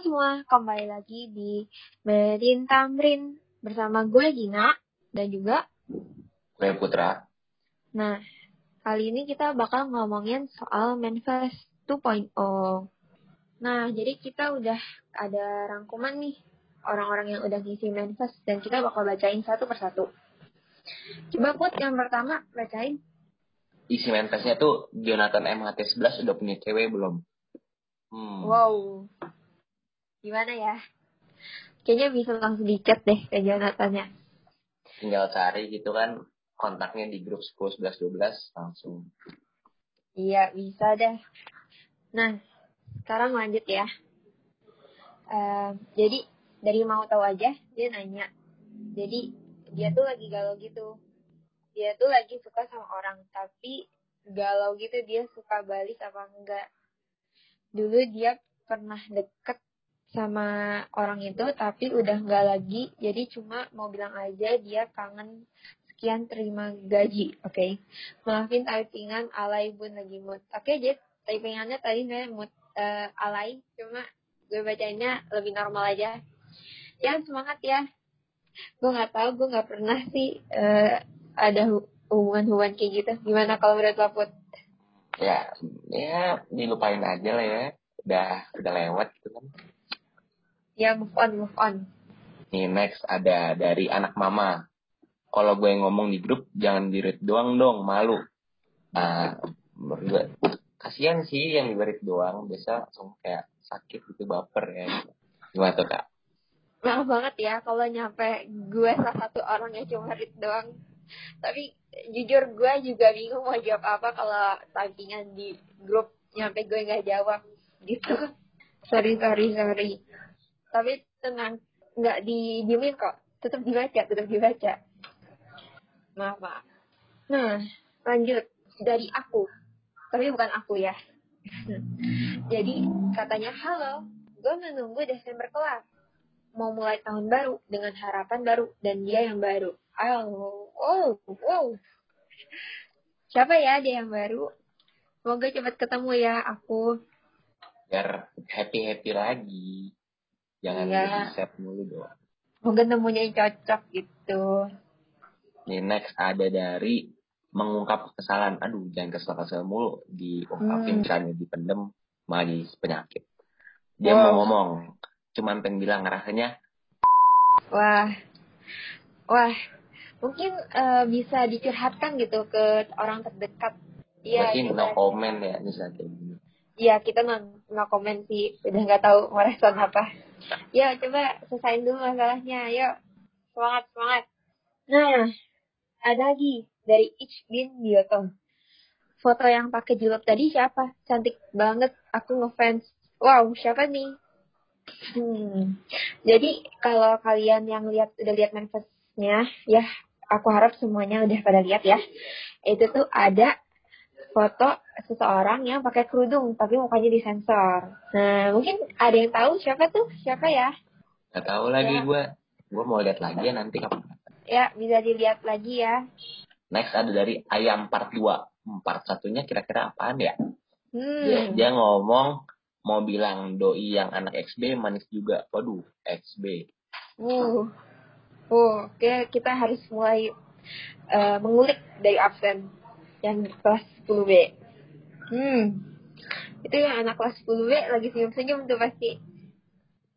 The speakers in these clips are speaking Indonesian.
semua, kembali lagi di Medin Tamrin bersama gue Gina dan juga Gue Putra. Nah, kali ini kita bakal ngomongin soal Manifest 2.0. Nah, jadi kita udah ada rangkuman nih orang-orang yang udah ngisi Manifest dan kita bakal bacain satu persatu. Coba Put, yang pertama bacain. Isi manifestnya tuh Jonathan MHT11 udah punya cewek belum? Hmm. Wow. Gimana ya? Kayaknya bisa langsung di-chat deh ke Jonathan-nya. Tinggal cari gitu kan kontaknya di grup 10, 11, 12 langsung. Iya, bisa deh. Nah, sekarang lanjut ya. Eh, jadi, dari mau tahu aja, dia nanya. Jadi, dia tuh lagi galau gitu. Dia tuh lagi suka sama orang, tapi galau gitu dia suka balik apa enggak. Dulu dia pernah deket sama orang itu, tapi udah enggak lagi. Jadi cuma mau bilang aja dia kangen sekian terima gaji, oke? Maafin typingan alay bun lagi mood. Oke, Jet, typingannya tadi saya mood eh, alay, cuma gue bacainnya lebih normal aja. Ya, semangat ya. Gue nggak tahu, gue nggak pernah sih eh, ada hu- hubungan-hubungan kayak gitu. Gimana kalau menurut lo? Ya, ya dilupain aja lah ya. Udah udah lewat gitu kan. Ya, move on, move on. Nih next ada dari anak mama. Kalau gue ngomong di grup jangan di read doang dong, malu. Nah, menurut gue kasihan sih yang di read doang, biasa langsung kayak sakit gitu baper ya. Gimana tuh kak? Maaf banget ya kalau nyampe gue salah satu orang yang cuma read doang. Tapi jujur gue juga bingung mau jawab apa kalau typingan di grup nyampe gue nggak jawab gitu. Sorry, sorry, sorry. Tapi tenang, nggak didiemin kok. Tetap dibaca, tetap dibaca. Maaf, maaf. Nah, lanjut. Dari aku. Tapi bukan aku ya. Jadi katanya, halo, gue menunggu Desember kelar mau mulai tahun baru dengan harapan baru dan dia yang baru. Oh, oh, wow. Siapa ya dia yang baru? Semoga cepat ketemu ya aku. Biar happy-happy lagi. Jangan jadi sad mulu dong. Semoga nemunya yang cocok gitu. Nih next ada dari mengungkap kesalahan. Aduh, jangan kesal-kesal mulu. Diungkapin Hmm. kan dipendem malah jadi penyakit. Dia Wow. mau ngomong, cuman pengen bilang rasanya Wah, wah. Mungkin eh, bisa dicurhatkan gitu ke orang terdekat. Iya, kita, no comment ya misalnya. Iya kita no, no comment sih. Udah nggak tahu mau respon apa. Ya, coba selesaiin dulu masalahnya. Yuk, semangat, semangat. Nah, ada lagi dari Ich bin Biotom. Foto yang pakai jilbab tadi siapa? Cantik banget. Aku ngefans. Wow, siapa nih? Hmm. Jadi kalau kalian yang lihat udah lihat manifestnya, ya aku harap semuanya udah pada lihat ya. Itu tuh ada foto seseorang yang pakai kerudung tapi mukanya disensor. Nah, mungkin ada yang tahu siapa tuh? Siapa ya? Gak tahu lagi Ya. gue. Gue mau lihat lagi ya nanti kapan. Ya, bisa dilihat lagi ya. Next ada dari ayam part 2. Hmm, Part satunya kira-kira apaan ya? Dia, Hmm. dia ngomong mau bilang doi yang anak XB manis juga. Waduh, XB. Uh. Uh, oke kita harus mulai eh, mengulik dari absen yang kelas 10B. Hmm. Itu yang anak kelas 10B lagi senyum-senyum tuh pasti.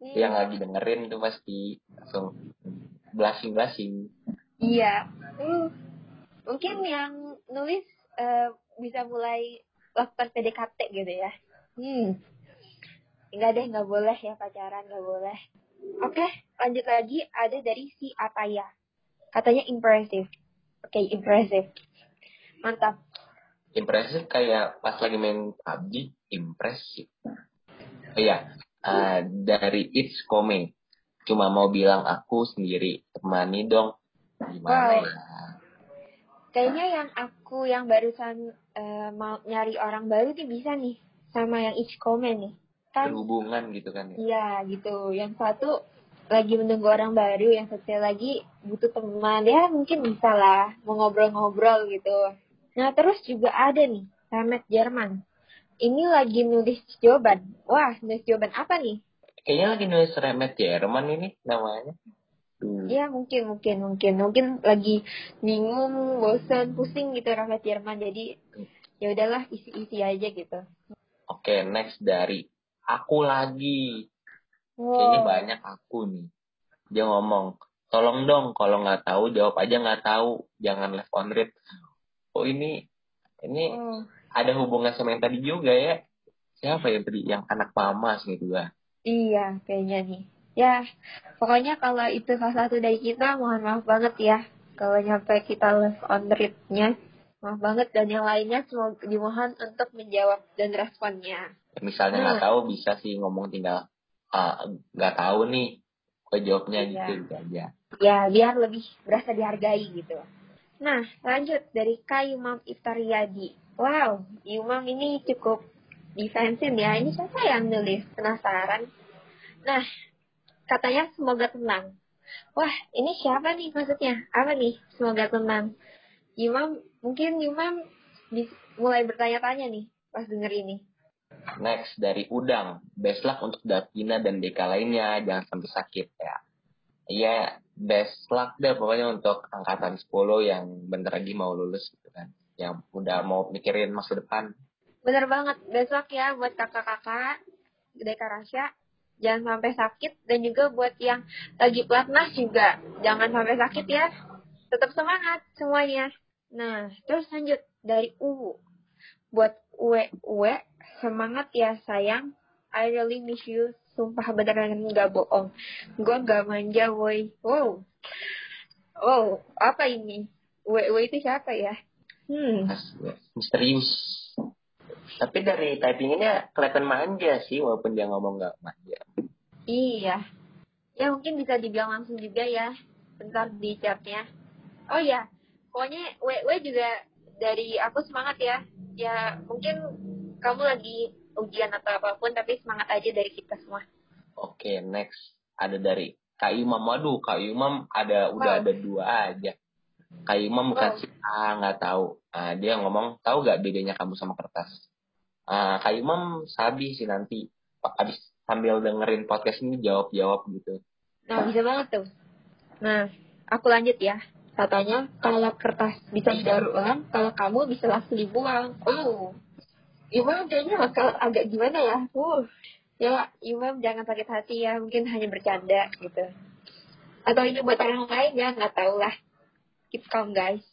Hmm. Yang lagi dengerin tuh pasti langsung blushing-blushing. Iya. Uh. Mungkin yang nulis eh, bisa mulai lakukan PDKT gitu ya. Hmm. Enggak deh, nggak boleh ya pacaran, nggak boleh. Oke, lanjut lagi ada dari si Ataya. Katanya impressive. Oke, impressive. Mantap. Impresif kayak pas lagi main PUBG, impresif. Oh iya, eh, dari It's Kome. Cuma mau bilang aku sendiri, temani dong. Gimana Wow. ya? Kayaknya yang aku yang barusan eh, mau nyari orang baru nih bisa nih sama yang each comment nih. Kan Berhubungan gitu kan ya. iya gitu. Yang satu lagi menunggu orang baru, yang satu lagi butuh teman. Ya mungkin bisa lah mau ngobrol-ngobrol gitu. Nah terus juga ada nih Remet Jerman. Ini lagi nulis jawaban. Wah, nulis jawaban apa nih? Kayaknya lagi nulis remet Jerman ini namanya. Hmm. Iya mungkin mungkin mungkin mungkin lagi bingung, bosan, pusing gitu rakyat Jerman jadi ya udahlah isi-isi aja gitu. Oke next dari aku lagi. Wow. Kayaknya banyak aku nih. Dia ngomong, tolong dong kalau nggak tahu jawab aja nggak tahu, jangan left on read. Oh ini ini oh. ada hubungan sama yang tadi juga ya. Siapa yang tadi yang anak mama gitu gua? Iya kayaknya nih ya pokoknya kalau itu salah satu dari kita mohon maaf banget ya kalau nyampe kita left on read-nya maaf banget dan yang lainnya semua dimohon untuk menjawab dan responnya ya, misalnya nggak hmm. tahu bisa sih ngomong tinggal ah, nggak uh, tahu nih gue jawabnya iya. gitu, gitu aja ya biar lebih berasa dihargai gitu nah lanjut dari Kak Imam Iftariyadi wow Imam ini cukup defensif ya ini siapa yang nulis penasaran nah katanya semoga tenang. Wah, ini siapa nih maksudnya? Apa nih semoga tenang? Imam, mungkin Imam mulai bertanya-tanya nih pas denger ini. Next dari Udang, best luck untuk Davina dan Deka lainnya, jangan sampai sakit ya. Iya, best luck deh pokoknya untuk angkatan 10 yang bentar lagi mau lulus gitu kan. Yang udah mau mikirin masa depan. Bener banget, besok ya buat kakak-kakak Deka Rasya. Jangan sampai sakit dan juga buat yang lagi pelatnas juga jangan sampai sakit ya. Tetap semangat semuanya. Nah terus lanjut dari U. Buat Uwe Uwe semangat ya sayang. I really miss you sumpah beneran nggak bohong gue gak manja woi wow wow apa ini Uwe Uwe itu siapa ya hmm misterius tapi dari typingnya kelihatan manja sih walaupun dia ngomong nggak manja. Iya. Ya mungkin bisa dibilang langsung juga ya. Bentar di chatnya. Oh ya, pokoknya WW juga dari aku semangat ya. Ya mungkin kamu lagi ujian atau apa pun tapi semangat aja dari kita semua. Oke, next ada dari Kak Imam. Waduh, Kak Imam ada wow. udah ada dua aja. Kak Imam bukan wow. si A nggak tahu. Nah, dia ngomong tahu gak bedanya kamu sama kertas? uh, Kak Imam sabi sih nanti habis sambil dengerin podcast ini jawab-jawab gitu. Nah, bisa banget tuh. Nah, aku lanjut ya. Katanya kalau kertas bisa didaur ulang, kalau kamu bisa langsung dibuang. Oh, Imam kayaknya bakal agak gimana ya? Uh, ya Imam jangan sakit hati ya, mungkin hanya bercanda gitu. Atau ini buat orang lain ya, nggak tahu lah. Keep calm guys.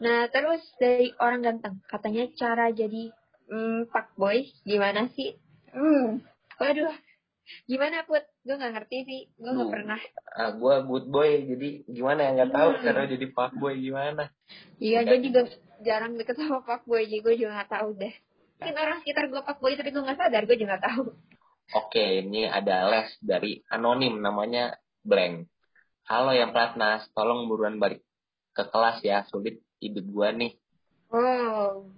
Nah, terus dari orang ganteng, katanya cara jadi hmm, Pak Boy gimana sih? Hmm, waduh, gimana put? Gue nggak ngerti sih, gue nggak pernah. Ah, gue good boy, jadi gimana ya nggak tahu hmm. cara jadi Pak Boy gimana? Iya, gue juga jarang deket sama Pak Boy, jadi gue juga nggak tahu deh. Mungkin orang sekitar gue Pak Boy tapi gue nggak sadar, gue juga nggak tahu. Oke, ini ada les dari anonim namanya Blank. Halo yang pelatnas, tolong buruan balik ke kelas ya, sulit hidup gue nih. Oh,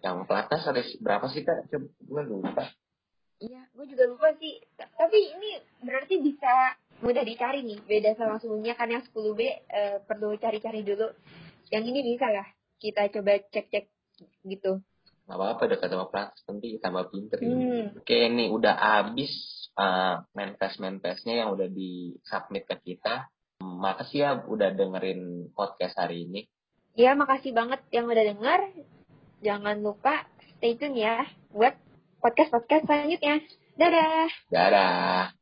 yang pelatnas ada berapa sih kak? Coba gue lupa. Iya, gue juga lupa sih. Tapi ini berarti bisa mudah dicari nih. Beda sama sebelumnya kan yang 10B eh, perlu cari-cari dulu. Yang ini bisa lah. Kita coba cek-cek gitu. Gak apa-apa dekat sama pelatnas nanti tambah pinter. Hmm. Oke ini udah habis uh, main test main testnya yang udah di submit ke kita. Makasih ya udah dengerin podcast hari ini. Iya, makasih banget yang udah denger jangan lupa stay tune ya buat podcast-podcast selanjutnya. Dadah. Dadah.